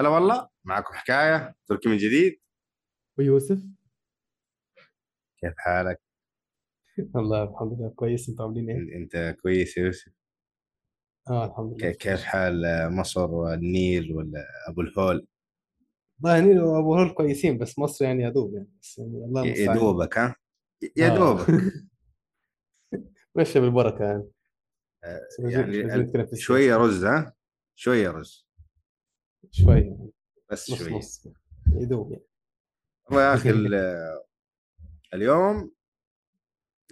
هلا والله معكم حكاية تركي من جديد ويوسف كيف حالك؟ الله الحمد لله كويس أنتوا عاملين إيه؟ أنت كويس يا يوسف آه الحمد لله كي- كيف حال مصر والنيل ولا أبو الهول؟ والله يعني ابو هول كويسين بس مصر يعني يا دوب يعني بس يعني الله المستعان دوبك ها؟ يا آه. دوبك ماشي بالبركة يعني آه، يعني شوية. رز ها؟ شوية رز شوي يعني بس شوية نص يا دوب يعني والله يا أخي ال- اليوم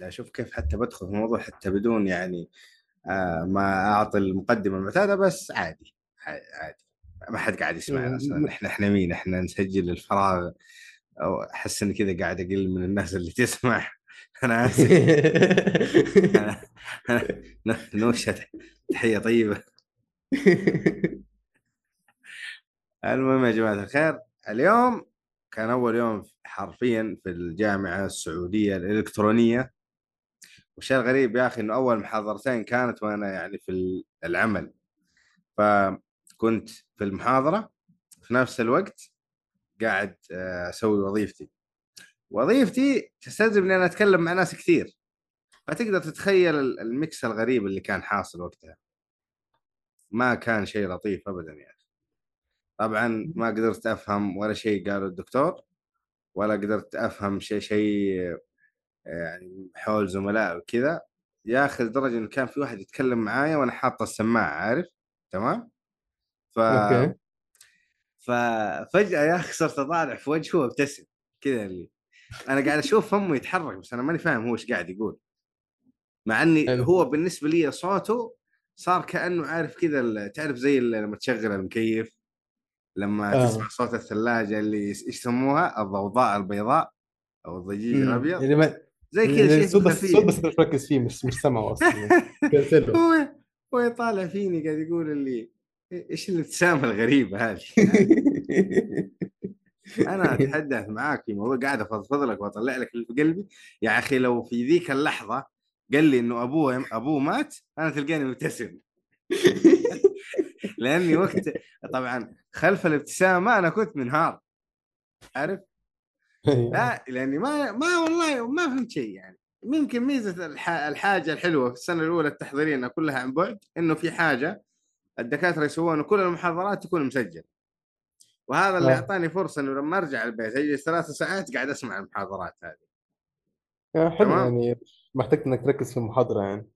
أشوف كيف حتى بدخل في الموضوع حتى بدون يعني آه ما أعطي المقدمة المعتادة بس عادي عادي ما حد قاعد يسمعنا أصلا. إحنا إحنا مين؟ إحنا نسجل الفراغ. أو أحس إني كذا قاعد أقل من الناس اللي تسمع. أنا آسف. نوشة تحية طيبة. المهم يا جماعة الخير اليوم كان أول يوم حرفيا في الجامعة السعودية الإلكترونية. والشيء الغريب يا أخي إنه أول محاضرتين كانت وأنا يعني في العمل. فكنت في المحاضرة في نفس الوقت قاعد آه، أسوي وظيفتي. وظيفتي تستلزم إني أنا أتكلم مع ناس كثير. فتقدر تتخيل ال- ال mix الغريب اللي كان حاصل وقتها. ما كان شيء لطيف ابدا يا أخي. طبعا ما قدرت أفهم ولا شيء قاله الدكتور ولا قدرت أفهم شيء شيء يعني حول زملاء وكذا يا أخي لدرجة انه كان في واحد يتكلم معايا وأنا حاطه السماعة عارف تمام ف okay ففجاه يا أخي صرت اطالع في وجهه وأبتسم كذا اللي أنا قاعد أشوف فمه يتحرك بس أنا ماني فاهم هو إيش قاعد يقول مع إني حلو. هو بالنسبة لي صوته صار كأنه عارف كذا تعرف زي لما تشغل المكيف لما آه. تسمع صوت الثلاجة اللي إيش يسموها الضوضاء البيضاء أو الضجيج. الأبيض يعني ما زي كذا شيء بس. الصوت بس مش مركز فيه مش مش سامعه أصلا. هو هو يطالع فيني قاعد يقول اللي إيش الابتسامة الغريبة هذه؟ أنا أتحدث معاك في موضوع قاعد افضفض لك وأطلع لك اللي في قلبي. يا أخي لو في ذيك اللحظة قال لي إنه أبوه أبوه مات أنا تلقاني مبتسم. لأني وقت طبعا خلف الابتسامة أنا كنت منهار. عارف؟ لا لأني ما ما والله ما فهمت شيء يعني. يمكن ميزة الح... الحاجة الحلوة في السنة الأولى التحضيرية إنها كلها عن بعد إنه في حاجة الدكاترة يسوون كل المحاضرات تكون مسجلة. وهذا اللي آه. أعطاني فرصة إنه لما أرجع البيت اجلس ثلاث ساعات قاعد أسمع المحاضرات هذه. آه، حلو. يعني محتاج إنك تركز في المحاضرة يعني.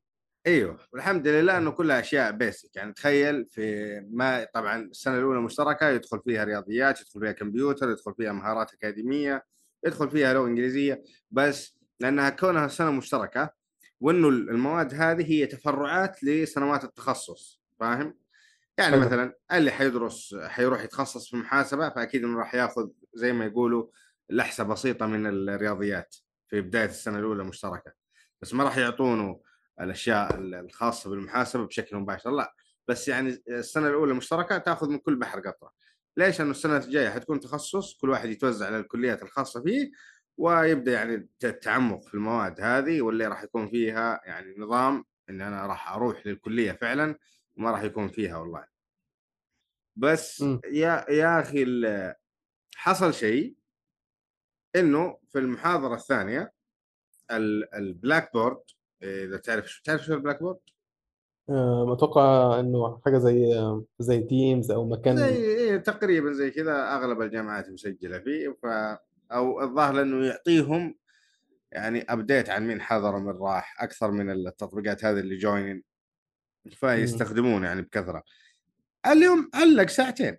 أيوه والحمد لله إنه كلها أشياء بيسك يعني تخيل في ما طبعا السنة الأولى مشتركة يدخل فيها رياضيات يدخل فيها كمبيوتر يدخل فيها مهارات أكاديمية يدخل فيها لغة إنجليزية. بس لأنها كونها سنة مشتركة وإنه المواد هذه هي تفرعات لسنوات التخصص. فاهم؟ يعني حلو. مثلا اللي حيدرس حيروح يتخصص في محاسبة فأكيد إنه راح ياخذ زي ما يقولوا لحسة بسيطة من الرياضيات في بداية السنة الأولى مشتركة. بس ما راح يعطونه الأشياء الخاصة بالمحاسبة بشكل مباشر لا بس يعني السنة الأولى مشتركة تأخذ من كل بحر قطرة ليش؟ لأنه السنة الجاية حتكون تخصص كل واحد يتوزع على الكليات الخاصة فيه ويبدأ يعني التعمق في المواد هذه واللي راح يكون فيها يعني نظام إن أنا راح أروح للكلية فعلا وما راح يكون فيها والله بس مم. يا يا أخي حصل شيء إنه في المحاضرة الثانية ال- ال Blackboard إذا تعرف شو تعرف شو ال Blackboard؟ آه، أتوقع إنه حاجة زي آه، زي Teams أو مكان زي إيه تقريبا زي كذا أغلب الجامعات مسجلة فيه ف أو الظاهر إنه يعطيهم يعني ابديت عن مين حضر ومن راح أكثر من التطبيقات هذه اللي جوينين فيستخدمونه يعني بكثرة اليوم علق ساعتين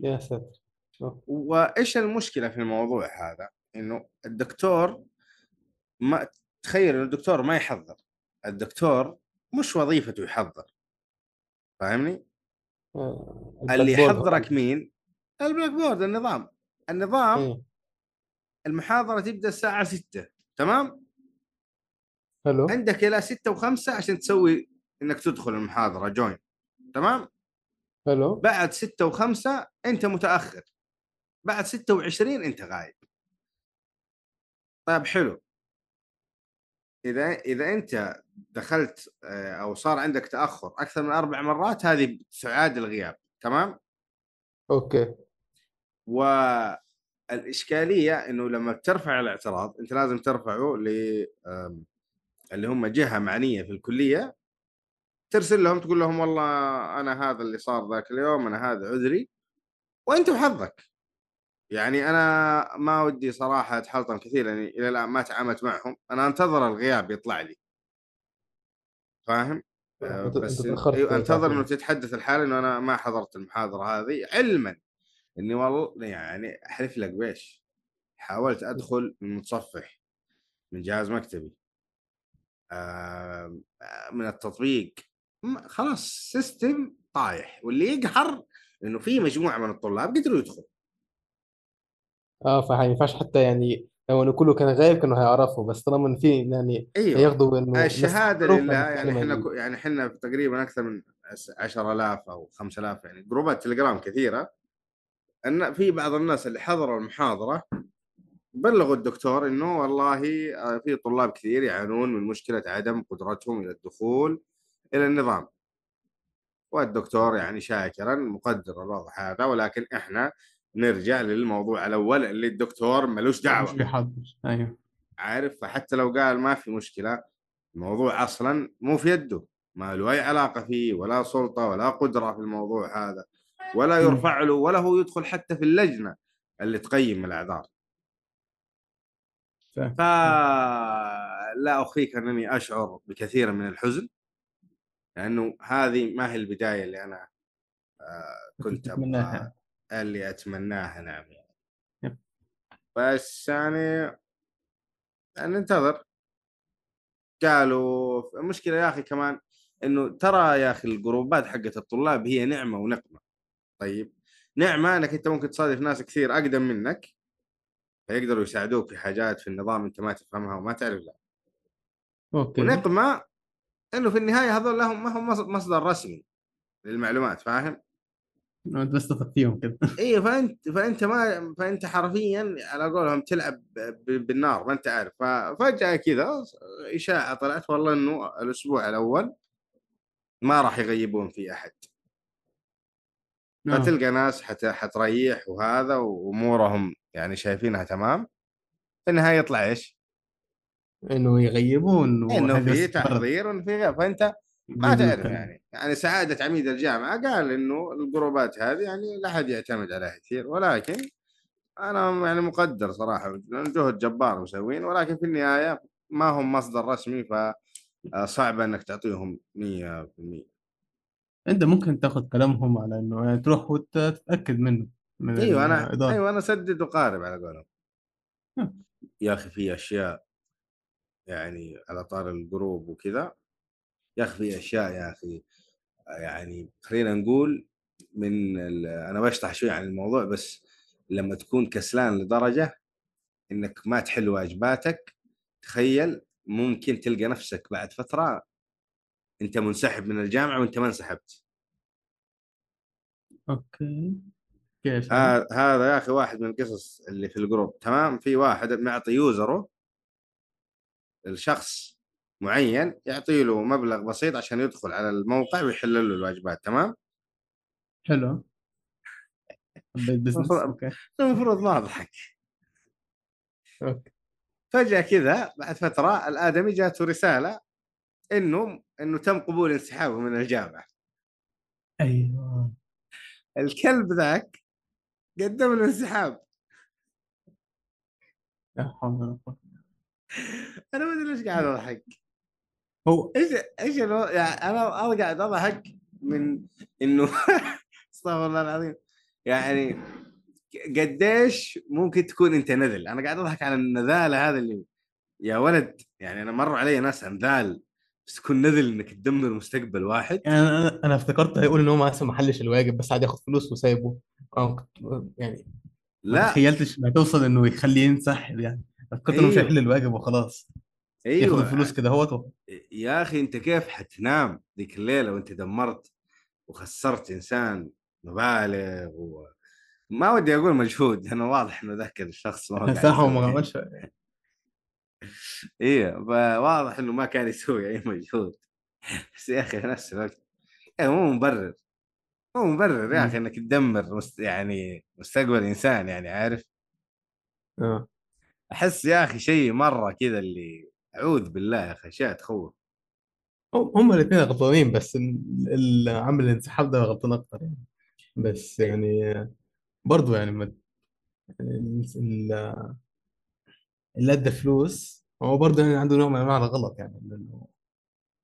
يا ساتر آه. وإيش المشكلة في الموضوع هذا؟ إنه الدكتور ما تخيل انه الدكتور ما يحضر. الدكتور مش وظيفته يحضر. فاهمني؟ آه، اللي يحضرك مين؟ ال Blackboard النظام. النظام. المحاضرة تبدأ الساعة 6 تمام؟ حلو. عندك إلى 6 و5 عشان تسوي إنك تدخل المحاضرة join. تمام؟ حلو. بعد ستة وخمسة أنت متأخر. بعد 26 أنت غايب. طيب حلو. إذا إذا أنت دخلت آه، أو صار عندك تأخر أكثر من أربع مرات هذه تعاد الغياب تمام؟ أوكي. والإشكالية إنه لما بترفع الاعتراض أنت لازم ترفعه ل اللي هم جهة معنية في الكلية ترسل لهم تقول لهم والله أنا هذا اللي صار ذاك اليوم أنا هذا عذري وأنت وحظك يعني أنا ما ودي صراحة أتحلطم كثير لاني إلى الآن ما تعاملت معهم. أنا أنتظر الغياب يطلع لي. فاهم؟ آه، أنت بس أيوة أنتظر. انه تتحدث الحالة إنه أنا ما حضرت المحاضرة هذه علما. إني والله يعني أحلف لك بيش حاولت أدخل من متصفح من جهاز مكتبي. آه، من التطبيق. خلاص سيستم طايح. واللي يقهر إنه في مجموعة من الطلاب قدروا يدخلوا. آه فما ينفعش حتى يعني لو إنه كله كان غايب كانوا هيعرفوا بس طالما إن في يعني أيوه. هياخدوا إنه ناس الشهادة حضروا لله يعني إحنا ي- كو- يعني إحنا تقريبا أكثر من 10000 أو 5000 يعني جروبات تليجرام كثيرة. إن في بعض الناس اللي حضروا المحاضرة بلغوا الدكتور إنه والله آه، في طلاب كثير يعانون من مشكلة عدم قدرتهم إلى الدخول إلى النظام. والدكتور يعني شاكرا مقدر الوضع هذا ولكن إحنا نرجع للموضوع الأول اللي الدكتور ملوش مش دعوه بيحضر أيوه عارف فحتى لو قال ما في مشكلة الموضوع أصلا مو في يده ما له أي علاقة فيه ولا سلطة ولا قدرة في الموضوع هذا ولا. يرفع له ولا هو يدخل حتى في اللجنة اللي تقيم الأعذار. فلا اخفيك أنني أشعر بكثير من الحزن لأنه هذه ما هي البداية اللي أنا آه، كنت تتمناها. اللي أتمناها نعم. يعني. بس يعني ننتظر. قالوا المشكلة يا أخي كمان إنه ترى يا أخي الجروبات حقت الطلاب هي نعمة ونقمة. طيب نعمة إنك أنت ممكن تصادف ناس كثير أقدم منك فيقدروا يساعدوك في حاجات في النظام أنت ما تفهمها وما تعرف لا. أوكي. ونقمة إنه في النهاية هذول لهم ما هم مص- مصدر رسمي للمعلومات فاهم؟ أنت بس تثق فيهم كده. أيوه فأنت فأنت ما فأنت حرفيا على قولهم تلعب بالنار ما أنت عارف. ففجاه كذا إشاعة طلعت والله إنه الأسبوع الأول ما راح يغيبون فيه أحد. آه. فتلقى ناس حت... حتريح وهذا وأمورهم يعني شايفينها تمام. في النهاية يطلع إيش؟ إنه يغيبوا إنه في تحضير وإنه في غير فأنت ما تعرف. يعني يعني سعادة عميد الجامعة قال إنه الجروبات هذه يعني لا أحد يعتمد عليها كثير ولكن أنا يعني مقدر صراحة جهد جبار مسوين ولكن في النهاية ما هم مصدر رسمي فصعب إنك تعطيهم 100% أنت ممكن تاخذ كلامهم على إنه يعني تروح وتتأكد منه من أيوه أنا الإدارة. أيوه أنا سدد وقارب على قولهم نعم. يا أخي في أشياء يعني على طار ال group وكذا يا أخي في أشياء يا أخي يعني خلينا نقول من أنا بشطح شوي عن الموضوع بس لما تكون كسلان لدرجة إنك ما تحل واجباتك تخيل ممكن تلقى نفسك بعد فترة أنت منسحب من الجامعة وأنت ما انسحبت. okay. كيف ها- هذا يا أخي واحد من القصص اللي في ال group تمام؟ في واحد معطي user ه الشخص معين يعطي له مبلغ بسيط عشان يدخل على الموقع ويحل له الواجبات تمام؟ حلو. المفروض- ما اضحك أوكي. فجأة كذا بعد فترة الآدمي جاته رسالة إنه إنه تم قبول انسحابه من الجامعة. أيوه. الكلب ذاك قدم له انسحاب. أنا ما أدري ليش قاعد أضحك. هو إيش إيش. يعني أنا أنا قاعد أضحك من إنه أستغفر الله العظيم. يعني قديش ممكن تكون أنت نذل. أنا قاعد أضحك على النذالة هذا اللي يا ولد يعني أنا مر علي ناس أنذال بس تكون نذل إنك تدمر مستقبل واحد. يعني أنا أنا افتكرت هيقول ان هو ما حلش الواجب بس عادي ياخد فلوس وسايبه. آه يعني ما لا تخيلتش انها توصل إنه يخليه ينسحب يعني. فكرت إنه مش أيوه. هيحل الواجب وخلاص. أيوه. الفلوس كده هوت يا أخي أنت كيف حتنام؟ ذيك الليلة وأنت دمرت وخسرت إنسان مبالغ وما ودي أقول مجهود لأنه واضح إنه ذاك الشخص ما ما. عملش إيه واضح إنه ما كان يسوي أي مجهود. بس يا أخي في نفس الوقت يعني مو مبرر. مو مبرر يا. أخي إنك تدمر مست... يعني مستقبل إنسان يعني عارف؟ آه. أحس يا أخي شيء مرة كذا اللي أعوذ بالله يا أخي أشياء تخوف. هم الاثنين غلطانين بس عامل الانسحاب ده غلطان أكتر يعني. بس يعني برضه يعني ما ال- ال- اللي أدى فلوس هو برضه يعني عنده نوع من أنواع الغلط يعني لأنه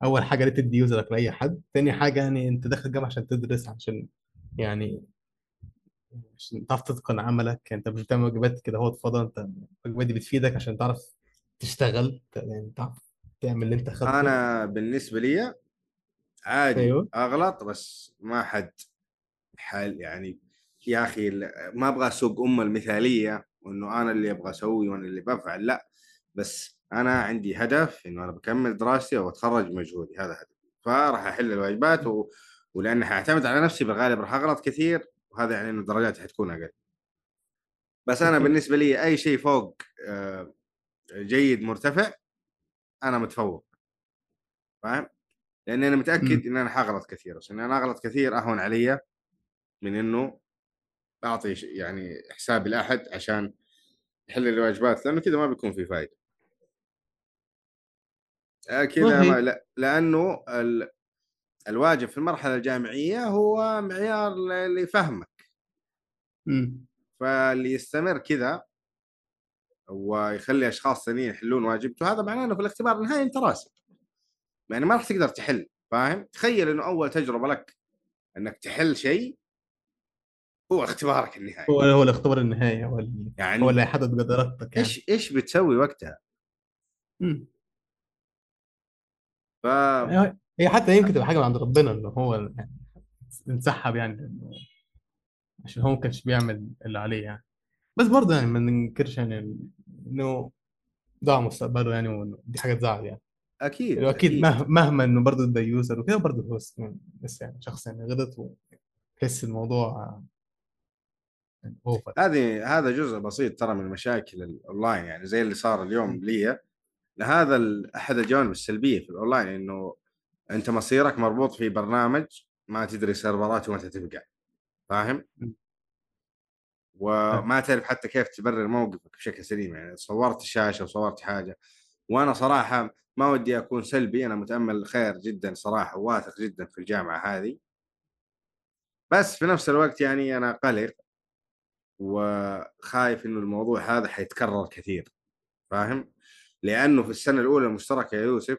أول حاجة ليه تدي يوزرك لأي حد تاني حاجة يعني أنت داخل الجامعة عشان تدرس عشان يعني عشان تعرف تتقن عملك أنت مش بتعمل واجبات كده هو فضا أنت الواجبات دي بتفيدك عشان تعرف تشتغل يعني تعمل اللي انت خدته. أنا بالنسبة لي عادي أيوه أغلط بس ما حد حال يعني يا أخي ما أبغى أسوق أمة المثالية وإنه أنا اللي أبغى أسوي وأنا اللي بفعل لا. بس أنا عندي هدف إنه أنا بكمل دراستي وأتخرج بمجهودي هذا هدفي. فراح أحل الواجبات و... ولأني حأعتمد على نفسي بالغالب راح أغلط كثير وهذا يعني إنه درجاتي حتكون أقل. بس أنا. بالنسبة لي أي شيء فوق آه، جيد مرتفع أنا متفوق. فاهم؟ لأني أنا متأكد إن أنا حغلط كثير بس إن أنا أغلط كثير أهون علي من إنه أعطي يعني حسابي لاحد عشان يحل الواجبات لأنه كذا ما بيكون في فائده كذا لا لأنه ال... الواجب في المرحلة الجامعية هو معيار اللي يفهمك إمم. فاللي يستمر كذا ويخلي أشخاص ثانيين يحلون واجبته هذا معناه إنه في الاختبار النهائي أنت راسب. يعني ما راح تقدر تحل فاهم؟ تخيل إنه أول تجربة لك إنك تحل شيء هو اختبارك النهائي. هو هو الاختبار النهائي هو يعني هو اللي هيحدد جدارتك يعني. إيش إيش بتسوي وقتها؟ مم. ف هي هي حتى يمكن تبقى حاجة من عند ربنا إنه هو يعني انسحب يعني عشان هو ما كانش بيعمل اللي عليه يعني. بس برضه يعني ما ننكرش يعني إنه ضاع مستقبله يعني دي حاجة تزعل يعني. أكيد يعني أكيد مه- مهما إنه برضه ده يوزر وكده برضه هو س- لسه يعني شخص يعني غلط وتحس الموضوع يعني over هذه هذا جزء بسيط ترى من مشاكل الاونلاين يعني زي اللي صار اليوم لي هذا ال- أحد الجوانب السلبية في الاونلاين إنه أنت مصيرك مربوط في برنامج ما تدري server اته متى تبقى. فاهم؟ وما تعرف حتى كيف تبرر موقفك بشكل سليم يعني صورت الشاشة وصورت حاجة. وأنا صراحة ما ودي أكون سلبي أنا متأمل خير جدا صراحة وواثق جدا في الجامعة هذه. بس في نفس الوقت يعني أنا قلق وخايف إنه الموضوع هذا حيتكرر كثير فاهم؟ لأنه في السنة الأولى المشتركة يا يوسف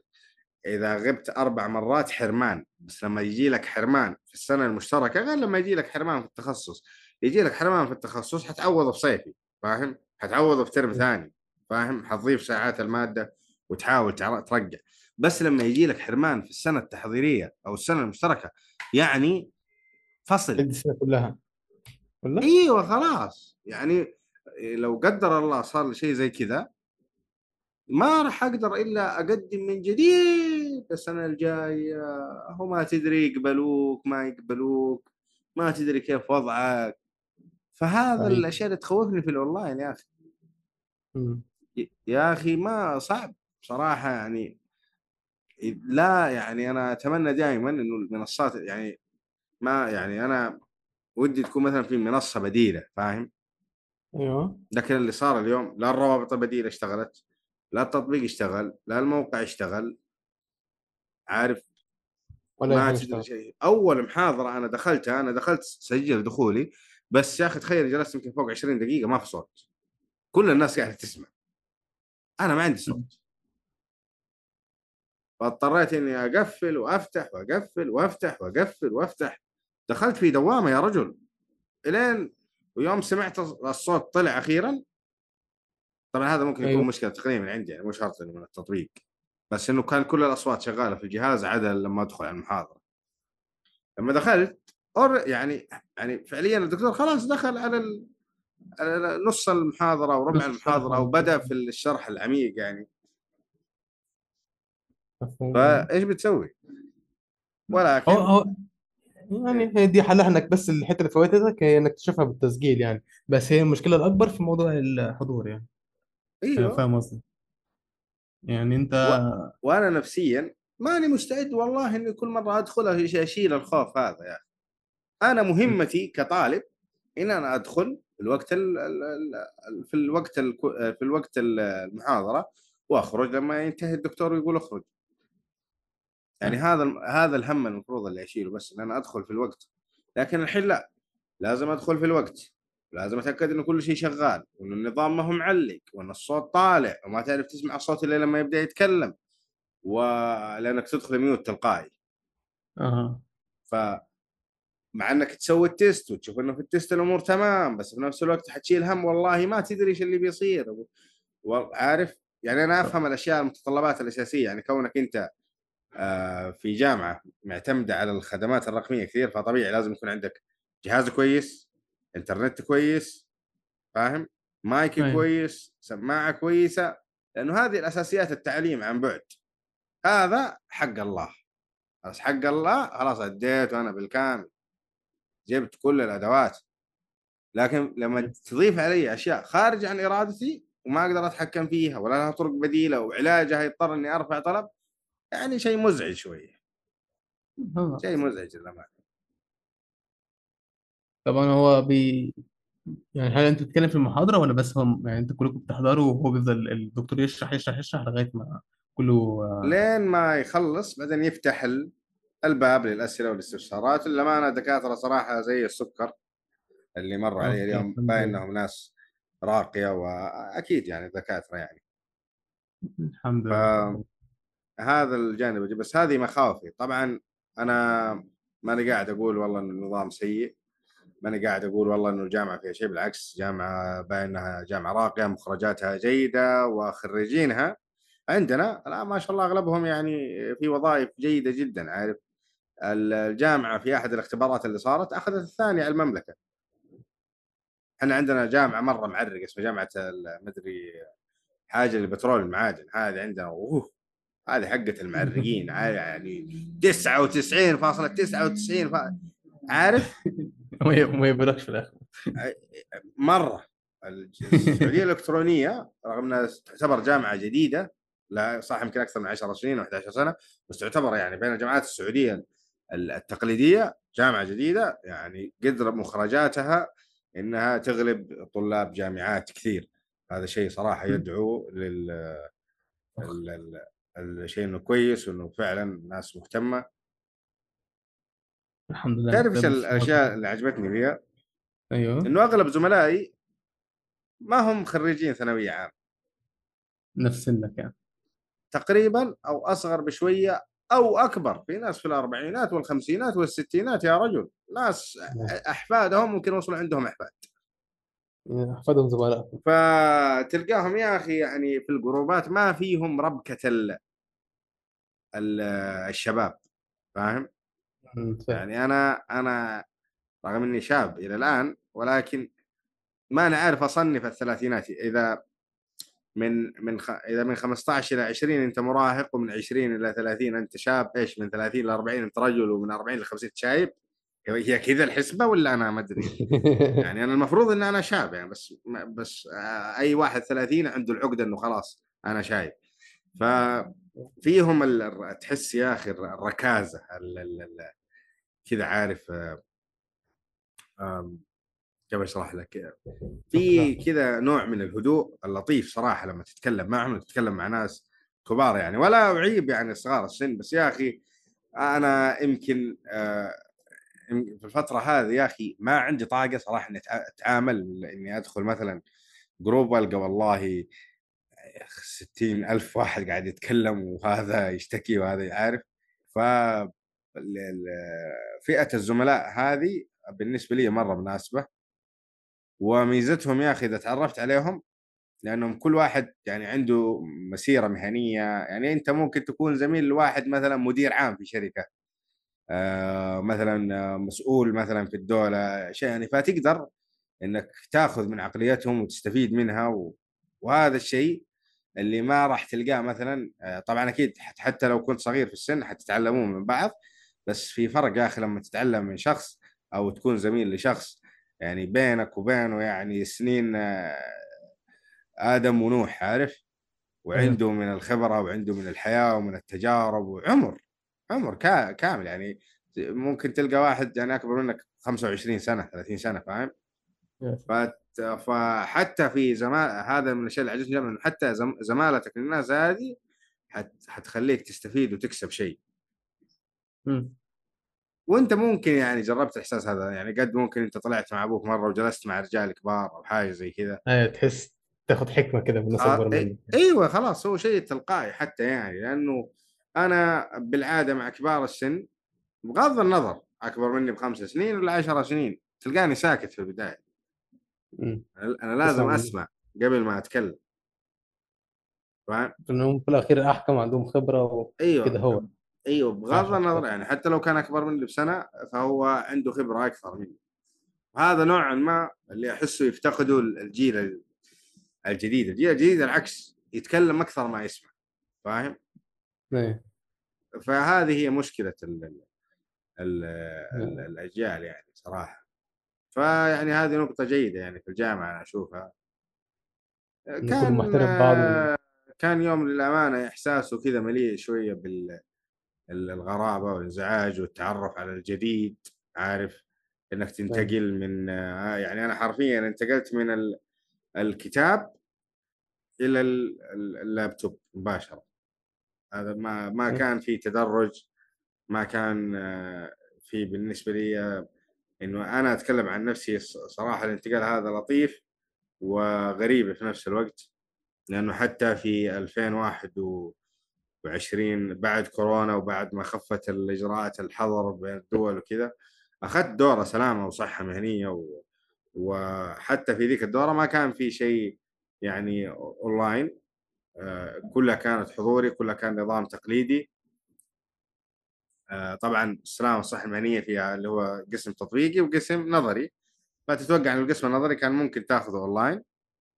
إذا غبت أربع مرات حرمان بس لما يجي لك حرمان في السنة المشتركة غير لما يجي لك حرمان في التخصص. يجي لك حرمان في التخصص حتعوضه في صيفي فاهم؟ حتعوضه في ترم ثاني فاهم؟ حتضيف ساعات المادة وتحاول ترجع. بس لما يجي لك حرمان في السنة التحضيرية أو السنة المشتركة يعني فصل. السنة كلها. ولا؟ إيوه خلاص. يعني لو قدر الله صار لي شيء زي كذا ما راح أقدر إلا أقدم من جديد. السنة الجاية هو ما تدري يقبلوك ما يقبلوك ما تدري كيف وضعك. فهذا صحيح. الأشياء اللي تخوفني في الأونلاين يا أخي. يا أخي ما صعب صراحة يعني. لا يعني أنا أتمنى دائما إنه المنصات يعني ما يعني أنا ودي تكون مثلا في منصة بديلة فاهم؟ أيوه. لكن اللي صار اليوم لا الروابط البديله اشتغلت لا التطبيق اشتغل لا الموقع اشتغل. عارف ولا ما تدري شيء. أول محاضرة أنا دخلتها أنا دخلت سجل دخولي بس يا أخي تخيل جلست يمكن فوق 20 دقيقة ما في صوت. كل الناس قاعدة تسمع. أنا ما عندي صوت. فاضطريت إني أقفل وأفتح وأقفل وأفتح وأقفل وأفتح. دخلت في دوامة يا رجل. إلين ويوم سمعت الصوت طلع أخيرا. طبعا هذا ممكن يكون أيوه. مشكلة تقنية من عندي يعني مو شرط من التطبيق. بس إنه كان كل الأصوات شغالة في الجهاز عدا لما أدخل على المحاضرة. لما دخلت أور يعني يعني فعليا الدكتور خلاص دخل على ال... على نص المحاضرة أو ربع نص الشرح المحاضرة. وبدأ. في الشرح العميق يعني. فإيش بتسوي؟ ولكن هو يعني هي دي حلها إنك بس الحتة اللي فوتتك هي إنك تشوفها بالتسجيل يعني. بس هي المشكلة الأكبر في موضوع الحضور يعني. أيوه. فاهم قصدي يعني أنت و... وأنا نفسيا ماني مستعد والله إني كل مرة أدخل أشيل الخوف هذا يا أخي. أنا مهمتي كطالب إن أنا أدخل في الوقت ال... في الوقت ال... في الوقت ال- المحاضرة وأخرج لما ينتهي الدكتور ويقول أخرج. يعني هذا هذا الهم المفروض اللي أشيله بس إن أنا أدخل في الوقت. لكن الحين لا لازم أدخل في الوقت. لازم أتأكد إنه كل شيء شغال وان النظام ما هو معلق وإن الصوت طالع وما تعرف تسمع الصوت إلا لما يبدأ يتكلم ولانك تدخل ميوت تلقائي. آه ف مع إنك تسوي ال test وتشوف إنه في ال test الأمور تمام بس في نفس الوقت حتشيل هم والله ما تدري إيش اللي بيصير. وعارف يعني أنا أفهم الأشياء المتطلبات الأساسية يعني كونك أنت آه، في جامعة معتمدة على الخدمات الرقمية كثير فطبيعي لازم يكون عندك جهاز كويس انترنت كويس فاهم؟ مايك أيوة. كويس سماعة كويسة لأنه هذه الأساسيات التعليم عن بعد. هذا حق الله. بس حق الله خلاص اديته أنا بالكامل. جبت كل الأدوات. لكن لما تضيف علي أشياء خارج عن إرادتي وما أقدر أتحكم فيها ولا لها طرق بديلة وعلاجها يضطر اني أرفع طلب يعني شيء مزعج شوية. شيء مزعج للأمانة. طبعا هو بي يعني هل أنت بتتكلم في المحاضرة ولا بس هم يعني أنت كلكم بتحضروا وهو بيفضل الدكتور يشرح يشرح يشرح لغاية ما كله آه، لين ما يخلص بعدين يفتح ال- الباب للأسئلة والاستفسارات. للأمانة دكاتره صراحة زي السكر اللي مر علي okay، اليوم الحمد باين لله. إنهم ناس راقية وأكيد يعني دكاتره يعني. الحمد ف- لله. هذا الجانب بس هذه مخاوفي. طبعا أنا ماني قاعد أقول والله إن النظام سيء. ماني قاعد أقول والله إنه الجامعة فيها شيء بالعكس جامعة باين إنها جامعة راقية مخرجاتها جيدة وخريجينها. عندنا الان ما شاء الله أغلبهم يعني في وظائف جيدة جدا عارف؟ الجامعة في أحد الاختبارات اللي صارت أخذت الثانية على المملكة. إحنا عندنا جامعة مرة معرقة اسمها جامعة ال- مدري حاجة البترول المعادن هذه عندنا أوه هذه حقة المعرقين يعني 99.99 ف... عارف؟ ما يبلغش في الآخر. مرة السعودية الإلكترونية رغم إنها تعتبر جامعة جديدة لا صح يمكن أكثر من 10 سنين أو 11 سنة بس تعتبر يعني بين الجامعات السعودية التقليدية جامعة جديدة يعني قدر مخرجاتها إنها تغلب طلاب جامعات كثير. هذا شيء صراحة يدعو لل ال- ال- الشيء إنه كويس وإنه فعلا ناس مهتمة. الحمد لله. تعرف إيش الأشياء اللي عجبتني فيها؟ أيوه. إنه أغلب زملائي ما هم خريجين ثانوية عامة. نفس سنك يعني. تقريبا أو أصغر بشوية أو أكبر. في ناس في الأربعينات والخمسينات والستينات يا رجل. ناس أحفادهم ممكن يوصلوا عندهم أحفاد. أحفادهم زملائكم فتلقاهم يا أخي يعني في الجروبات ما فيهم ربكة ال ال الشباب. فاهم؟ يعني أنا أنا رغم إني شاب إلى الآن ولكن ما أنا عارف أصنف الثلاثينات إذا من من خ... إذا من 15 إلى 20 أنت مراهق ومن 20 إلى 30 أنت شاب إيش من 30 إلى 40 أنت رجل ومن 40 ل 50 شايب؟ هي كذا الحسبة ولا أنا ما أدري؟ يعني أنا المفروض إن أنا شاب يعني بس بس آه، أي واحد 30 عنده العقدة إنه خلاص أنا شايب. ففيهم ال- تحس يا أخي الر- الركازة ال- ال- ال- كذا عارف آه، كيف أشرح لك؟ في كذا نوع من الهدوء اللطيف صراحة لما تتكلم. معهم تتكلم مع ناس كبار يعني ولا أعيب يعني صغار السن بس يا أخي أنا يمكن آه، يم- في الفترة هذه يا أخي ما عندي طاقة صراحة إني أتعامل إني أدخل مثلا جروب والقى والله 60 ألف واحد قاعد يتكلم وهذا يشتكي وهذا عارف؟ ف فئة الزملاء هذه بالنسبة لي مرة مناسبة. وميزتهم يا أخي إذا تعرفت عليهم لأنهم كل واحد يعني عنده مسيرة مهنية. يعني أنت ممكن تكون زميل لواحد مثلا مدير عام في شركة آه، مثلا مسؤول مثلا في الدولة شيء يعني. فتقدر إنك تأخذ من عقليتهم وتستفيد منها. و... وهذا الشيء اللي ما راح تلقاه مثلا آه، طبعا أكيد حت- حتى لو كنت صغير في السن حتتعلمون من بعض. بس في فرق يا أخي لما تتعلم من شخص أو تكون زميل لشخص يعني بينك وبينه يعني سنين آه، آدم ونوح عارف؟ وعنده من الخبرة وعنده من الحياة ومن التجارب وعمر عمر كا- كامل يعني. ممكن تلقى واحد يعني أكبر منك 25 سنة 30 سنة فاهم؟ فت- فحتى في زمان هذا من الأشياء اللي عجبتني حتى زم- زمالتك للناس هذه حت... حتخليك تستفيد وتكسب شيء. مم. وانت ممكن يعني جربت الاحساس هذا يعني قد ممكن انت طلعت مع أبوك مرة وجلست مع رجال كبار أو حاجة زي كذا. أيوه تحس تاخذ حكمة كده من آه اكبر إي- منك إيوه خلاص هو شيء تلقائي حتى يعني لأنه أنا بالعادة مع كبار السن بغض النظر أكبر مني بخمس سنين ولا عشر سنين تلقاني ساكت في البداية. مم. أنا لازم. أسمع قبل ما أتكلم. فاهم؟ لانهم في الأخير أحكم عندهم خبرة وكده إيوه. هو. إيوه بغض. النظر يعني حتى لو كان أكبر مني بسنة فهو عنده خبرة أكثر مني. هذا نوعا ما اللي أحسه يفتقده الجيل الجديد. الجيل الجديد العكس يتكلم أكثر ما يسمع فاهم؟ أيوه فهذه هي مشكلة ال ال ال ال الأجيال يعني صراحة. فيعني هذه نقطة جيدة يعني في الجامعة أنا أشوفها. و- كان يوم للأمانة إحساسه كذا مليء شوية بال ال- الغرابة والإنزعاج والتعرف على الجديد عارف؟ إنك تنتقل من آه، يعني أنا حرفيا انتقلت من ال- الكتاب إلى ال- ال- اللابتوب مباشرة. هذا ما ما. كان في تدرج ما كان آه، في بالنسبة لي آه، إنه أنا أتكلم عن نفسي صراحة الانتقال هذا لطيف وغريب في نفس الوقت لأنه حتى في 2021 بعد كورونا وبعد ما خفت الإجراءات الحظر بين الدول وكذا أخذت دورة سلامة وصحة مهنية و... وحتى في ذيك الدورة ما كان في شيء يعني أونلاين آه، كلها كانت حضوري كلها كان نظام تقليدي آه، طبعا السلامة والصحة المهنية فيها اللي هو قسم تطبيقي وقسم نظري فتتوقع إن القسم النظري كان ممكن تاخذه أونلاين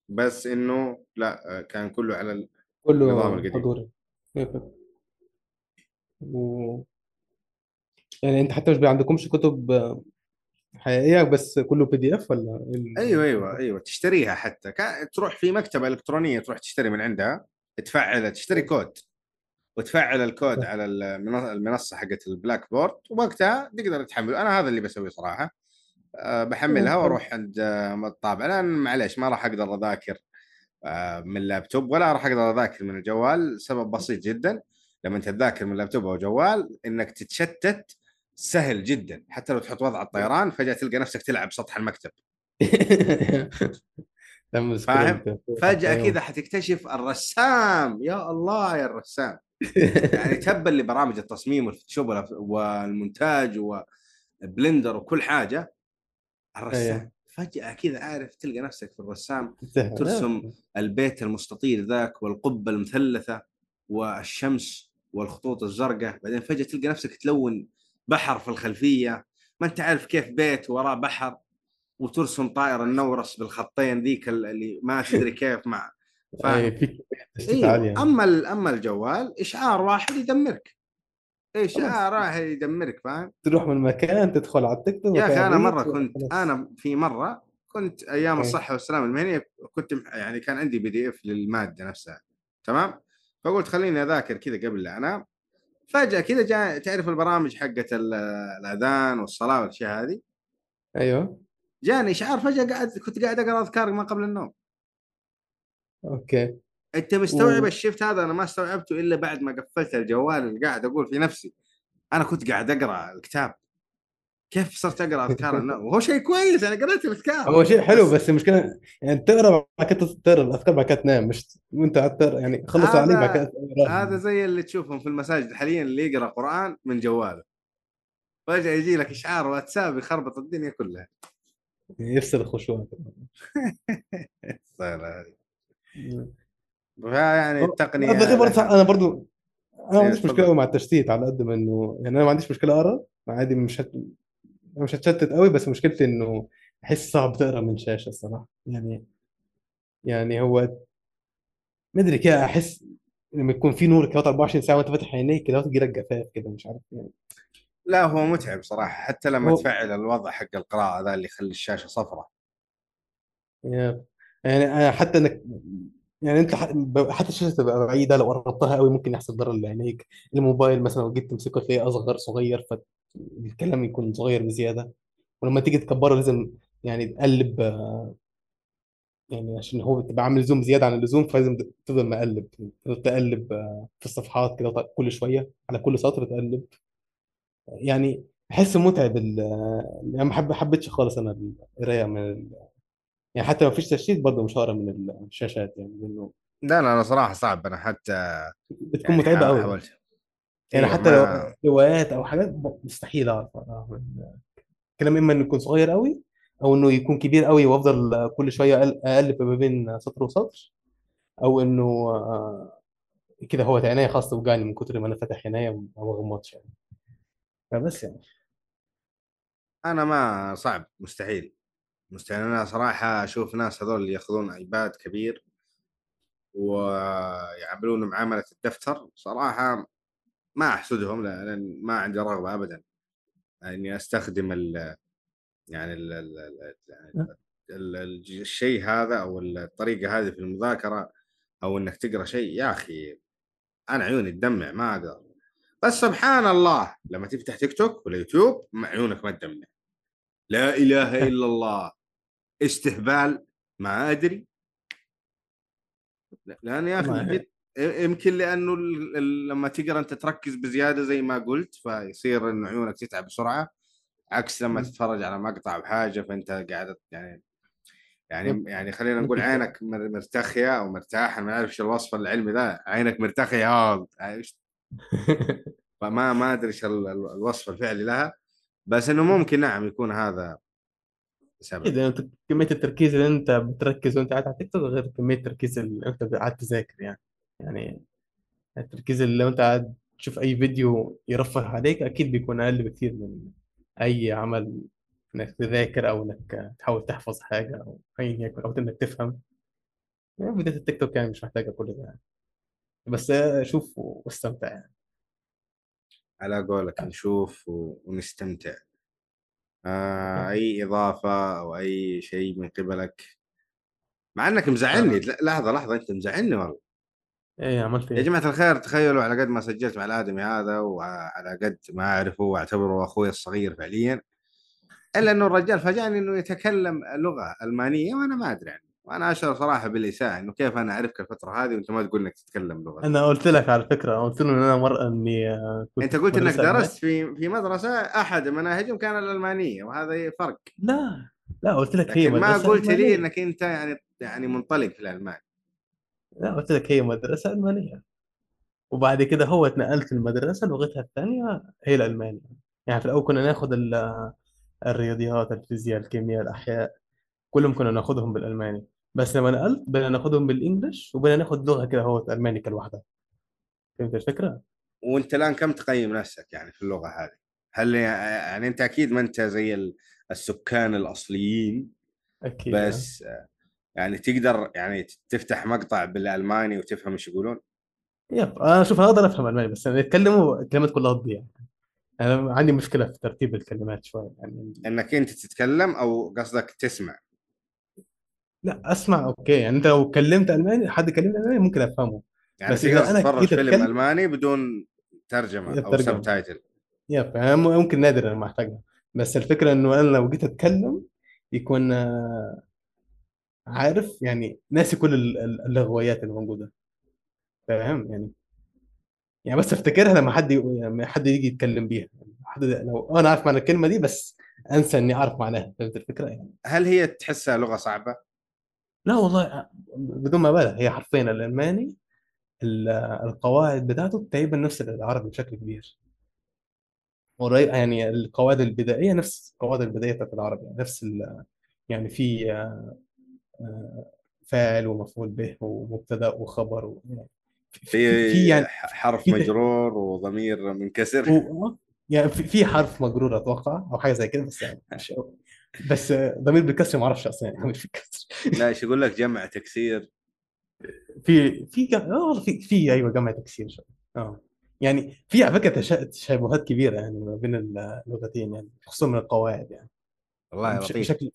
بس إنه لا آه، كان كله على ال... النظام كله القديم. حضوري. و... يعني انت حتى مش بي- عندكمش كتب آه، حقيقية بس كله PDF ولا إيه ال- أيوه أيوه أيوه تشتريها حتى. كا- تروح في مكتبة إلكترونية تروح تشتري من عندها تفعل تشتري كود وتفعل الكود على المنصة حقت ال Blackboard ووقتها تقدر تحمله أنا هذا اللي بسويه صراحة. أه بحملها. وأروح عند آه، الطابع لأن معليش ما راح أقدر أذاكر. من اللابتوب. ولا راح أقدر أذاكر من الجوال سبب بسيط جدا. لما أنت تذاكر من اللابتوب أو جوال إنك تتشتت سهل جدا. حتى لو تحط وضع الطيران فجأة تلقى نفسك تلعب سطح المكتب. فاهم؟ فجأة. كذا حتكتشف الرسام. يا الله يا الرسام. يعني تبا لبرامج التصميم وال Photoshop والمونتاج و Blender وكل حاجة. الرسام. فجأة كذا عارف تلقى نفسك في الرسام. ترسم البيت المستطيل ذاك والقبة المثلثة والشمس والخطوط الزرقاء. بعدين فجأة تلقى نفسك تلون بحر في الخلفية. ما أنت عارف كيف بيت وراه بحر وترسم طائر النورس بالخطين ذيك اللي ما تدري كيف مع عالي أيوه يعني. أما أما الجوال إشعار واحد يدمرك. اشعار واحد يدمرك فاهم؟ تروح من مكان تدخل على ال Tik Tok يا أخي أنا مرة كنت. أنا في مرة كنت أيام إيه. الصحة والسلامه المهنية كنت يعني كان عندي PDF للمادة نفسها تمام؟ فقلت خليني أذاكر كذا قبل لا أنام. فجأة كذا جاء تعرف البرامج حقت ال- الأذان والصلاة والأشياء هذه؟ أيوه. جاني إشعار فجأة قاعد كنت قاعد أقرأ اذكار ما قبل النوم. okay. انت مستوعب و- الشيفت هذا؟ أنا ما استوعبته إلا بعد ما قفلت الجوال اللي قاعد أقول في نفسي. أنا كنت قاعد أقرأ الكتاب. كيف صرت أقرأ اذكار النوم وهو شيء كويس أنا قريت الاذكار هو شيء حلو بس- بس المشكلة يعني تقرأ بعد كده تقرأ الأذكار بعد كده تنام. مش قاعد تقرأ يعني خلص هذا- عليك بعد كده. هذا زي اللي تشوفهم في المساجد حاليا اللي يقرأ قرآن من جواله. فجأة يجي لك إشعار واتساب يخربط الدنيا كلها. يفصل الخشوع. فيعني التقنية أنا برضو أنا ما إيه، عنديش. مشكلة مع التشتيت على قد ما انه يعني أنا ما عنديش مشكلة أقرأ. عادي مش هت... مش هتشتت قوي بس مشكلتي إنه أحس صعب تقرأ من شاشة الصراحة. يعني يعني هو ما أدري كده أحس لما يكون في نور كده 24 ساعة وأنت فاتح عينيك كده تجي لك جفاف كده مش عارف يعني. لا هو متعب صراحة. حتى لما هو تفعل الوضع حق القراءة ذا اللي يخلي الشاشة صفراء يعني يعني حتى إنك يعني أنت حتى الشاشة تبقى بعيدة لو قربتها قوي ممكن يحصل ضرر لعينيك الموبايل مثلا لو جيت تمسكه تلاقيه أصغر صغير فالكلام يكون صغير بزيادة. ولما تيجي تكبره لازم يعني تقلب يعني عشان هو بتبقى عامل زوم زيادة عن اللزوم فلازم تفضل مقلب. تقلب في الصفحات كده كل شوية على كل سطر تقلب. يعني بحس متعب ال- يعني ما حب- حبيتش خالص أنا القراية من. يعني حتى لو مفيش تشتيت برضه مش هقرا من الشاشات يعني لأنه لا لا أنا صراحة صعب. أنا حتى بتكون يعني متعبة قوي حاولت. يعني أيوه حتى لو ما روايات أو حاجات مستحيل أعرف. اقراها من- كلام إما إنه يكون صغير قوي أو إنه يكون كبير قوي وأفضل كل شوية اقلب ما بين سطر وسطر أو إنه آه، كده هو عينيا خلاص توجعني من كتر ما أنا فاتح عينيا ما بغمضش يعني. فبس يعني. أنا ما صعب مستحيل. مستحيل أنا صراحة أشوف ناس هذول اللي يأخذون ايباد كبير ويعاملونه معاملة الدفتر صراحة ما أحسدهم لأن ما عندي رغبة ابدا. إني أستخدم ال يعني ال ال ال يعني ال- ال- الشيء هذا أو الطريقة هذه في المذاكرة أو إنك تقرأ شيء يا أخي أنا عيوني تدمع ما أقدر. بس سبحان الله لما تفتح تيك توك ولا يوتيوب عيونك ما تدمع. لا إله إلا الله. استهبال ما أدري لا- لأن يا أخي يمكن لأنه لما تقرا أنت تركز بزيادة زي ما قلت فيصير انه عيونك تتعب بسرعة عكس لما. تتفرج على مقطع بحاجة فأنت قاعد يعني يعني. يعني خلينا نقول. عينك مر- مرتخية أو مرتاحة ما اعرف إيش الوصف العلمي ذا عينك مرتخية آه إيش- فما ما أدري إيش ال- ال- الوصف الفعلي لها بس إنه ممكن نعم يكون هذا سبب أكيد يعني أنت كمية التركيز اللي أنت بتركز وأنت قاعد على تيك توك غير كمية التركيز اللي أنت قاعد تذاكر يعني. يعني التركيز اللي لو أنت قاعد تشوف أي فيديو يرفه عليك أكيد بيكون أقل بكتير من أي عمل إنك تذاكر أو إنك تحاول تحفظ حاجة أو ايا يكن أو إنك تفهم. يعني فيديوهات التيك توك يعني مش محتاجة كل ده يعني. بس شوف واستمتع يعني. على قولك نشوف و- ونستمتع. آه أي إضافة أو أي شيء من قبلك. مع إنك مزعلني لا- لحظة لحظة أنت مزعلني والله. إيه عملت يا إيه؟ جماعة الخير تخيلوا على قد ما سجلت مع الآدمي هذا وعلى قد ما أعرفه وأعتبره أخوي الصغير فعليا إلا إنه الرجال فاجأني إنه يتكلم لغه المانيه وأنا ما أدري عنه. وأنا اشعر صراحة بالإساءة إنه كيف أنا اعرفك الفترة هذه وأنت ما تقول إنك تتكلم لغة. أنا قلت لك على فكرة قلت له إن أنا مرة إني آه، كنت أنت قلت إنك. درست في في مدرسة أحد مناهجهم كان الألمانية وهذا فرق. لا لا قلت لك هي لكن ما مدرسة قلت لي. إنك أنت يعني يعني منطلق في الالماني لا قلت لك هي مدرسة ألمانية. وبعد كده هو اتنقلت المدرسة لغتها الثانية هي الألماني يعني في الأول كنا ناخد ال- الرياضيات الفيزياء الكيمياء الأحياء كلهم كنا ناخدهم بالألماني. بس لما نقلت بقينا ناخدهم بالإنجلش وبقينا ناخد لغة كده هو ألماني لوحدها فهمت الفكرة؟ وأنت الآن كم تقيم نفسك يعني في اللغة هذه؟ هل يعني أنت أكيد ما أنت زي ال- السكان الأصليين أكيد يعني. بس يعني تقدر يعني تفتح مقطع بالألماني وتفهم إيش يقولون؟ yep أنا شوف أنا أقدر أفهم ألماني بس أنا يتكلموا الكلمات كلها تضيع أنا عندي مشكلة في ترتيب الكلمات شوية يعني إنك أنت تتكلم أو قصدك تسمع؟ لا أسمع okay. يعني أنت لو كلمت ألماني حد كلمني ألماني ممكن أفهمه. يعني بس تقدر إذا أنا تتفرج جيت فيلم أتكلم ألماني بدون ترجمة أو ترجمة. subtitle yep يعني ممكن نادر لما احتاجها بس الفكرة إنه أنا لو جيت أتكلم يكون آه، عارف يعني ناسي كل ال- ال- اللغويات اللي موجودة. فاهم؟ يعني يعني بس أفتكرها لما حد ي- لما حد يجي يتكلم بيها. حد لو أنا عارف معنى الكلمة دي بس أنسى إني أعرف معناها. فهمت الفكرة؟ يعني. هل هي تحسها لغة صعبة؟ لا والله بدون ما بالغ هي حرفيا الألماني ال- القواعد بتاعته تقريبا نفس العربي بشكل كبير. قريب يعني القواعد البدائية نفس القواعد البدائية بتاعت العربي يعني نفس ال- يعني في آه، آه، فاعل ومفعول به ومبتدأ وخبر و... يعني في في في يعني حرف في- مجرور وضمير منكسر. و... يعني في حرف مجرور أتوقع أو حاجة زي كده بس يعني مش بس آه، ضمير بالكسر ما أعرفش أصلا يعني مش بالكسر لا إيش يقول لك؟ جمع تكسير. في في. آه والله في في أيوه جمع تكسير. آه. يعني في على فكرة تشا- تشابهات كبيرة يعني ما بين اللغتين يعني خصوصا من القواعد يعني. والله بشكل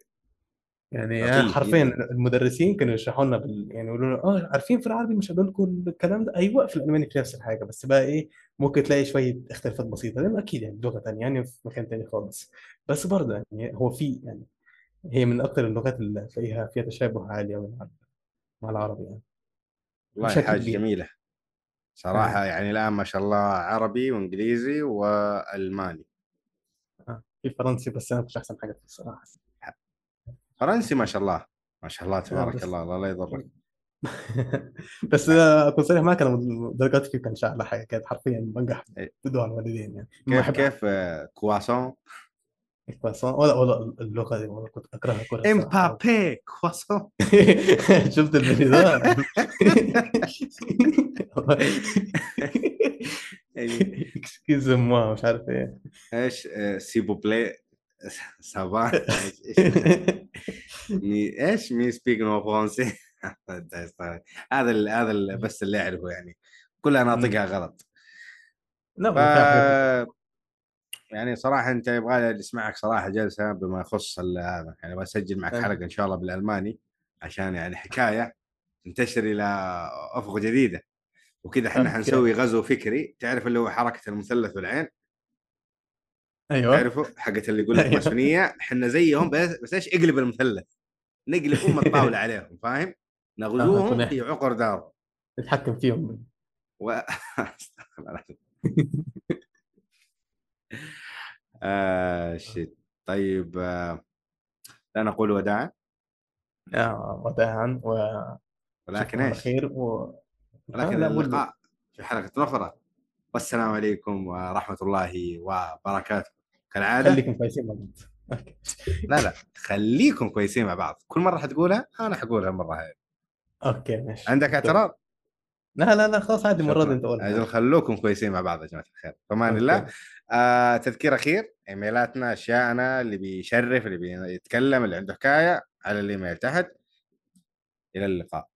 يعني أنا حرفيا جداً. المدرسين كانوا يشرحوا لنا بال... يعني يقولوا لنا آه عارفين في العربي مش هقول لكم الكلام ده؟ أيوه في الألماني في نفس الحاجة بس بقى إيه ممكن تلاقي شوية اختلافات بسيطة. لأنه أكيد يعني لغة ثانية يعني في مكان ثاني خالص. بس برضه يعني هو في يعني هي من أكثر اللغات اللي تلاقيها فيها تشابه عالي مع مع العربي يعني. والله حاجة كبير. جميلة. صراحة يعني الآن ما شاء الله عربي وإنجليزي وألماني. آه. في فرنسي بس أنا مش أحسن حاجة فيه الصراحة. فرنسي ما شاء الله. ما شاء الله تبارك بس- الله الله لا يضرك. بس آه، أكون صريح معك أنا درجاتي فيه كانت اعلى حاجة كانت حرفيا بنجح. بدون الوالدين يعني. ما كيف كيف آه، كواسون الكرواسون ولا ولا اللغة دي والله كنت أكرهها كره الصراحة. إمبابي كواسون شفت الفيديو ده اكسكيوز موا مش عارف إيه. إيش سيبو بلاي سافا إيش مي سبيك نو فرونسي هذا ال- هذا ال- بس اللي أعرفه يعني. كلها ناطقها غلط. لا ف... يعني صراحة أنت يبغى أسمعك صراحة جلسة بما يخص هذا. يعني بسجل معك. حلقة إن شاء الله بالألماني عشان يعني حكاية تنتشر إلى أفق جديدة. وكذا إحنا. حنسوي غزو فكري. تعرف اللي هو حركة المثلث والعين؟ أيوه. تعرفوا حقت اللي يقول لك أيوه. ماسونية إحنا زيهم بس بس إيش إقلب المثلث؟ نقلب ام الطاوله عليهم فاهم؟ نغزوهم كنا- في عقر دارهم نتحكم فيهم. و... آه شيت. طيب آه لا نقول وداعا. آه، وداعا و ولكن إيش؟ خير و ولكن اللقاء في حلقة أخرى. والسلام عليكم ورحمة الله وبركاته. كالعادة خليكم كويسين مع بعض. لا لا خليكم كويسين مع بعض. كل مرة حتقولها أنا حقولها المرة هذه. أوكي ماشي. عندك اعتراض؟ لا لا لا خلاص عادي دي أنت. قولها أجل خلوكم كويسين مع بعض يا جماعة الخير. فمان. الله. آه تذكير أخير. إيميلاتنا أشياءنا اللي بيشرف اللي بيتكلم اللي عنده حكاية على الإيميل تحت. إلى اللقاء.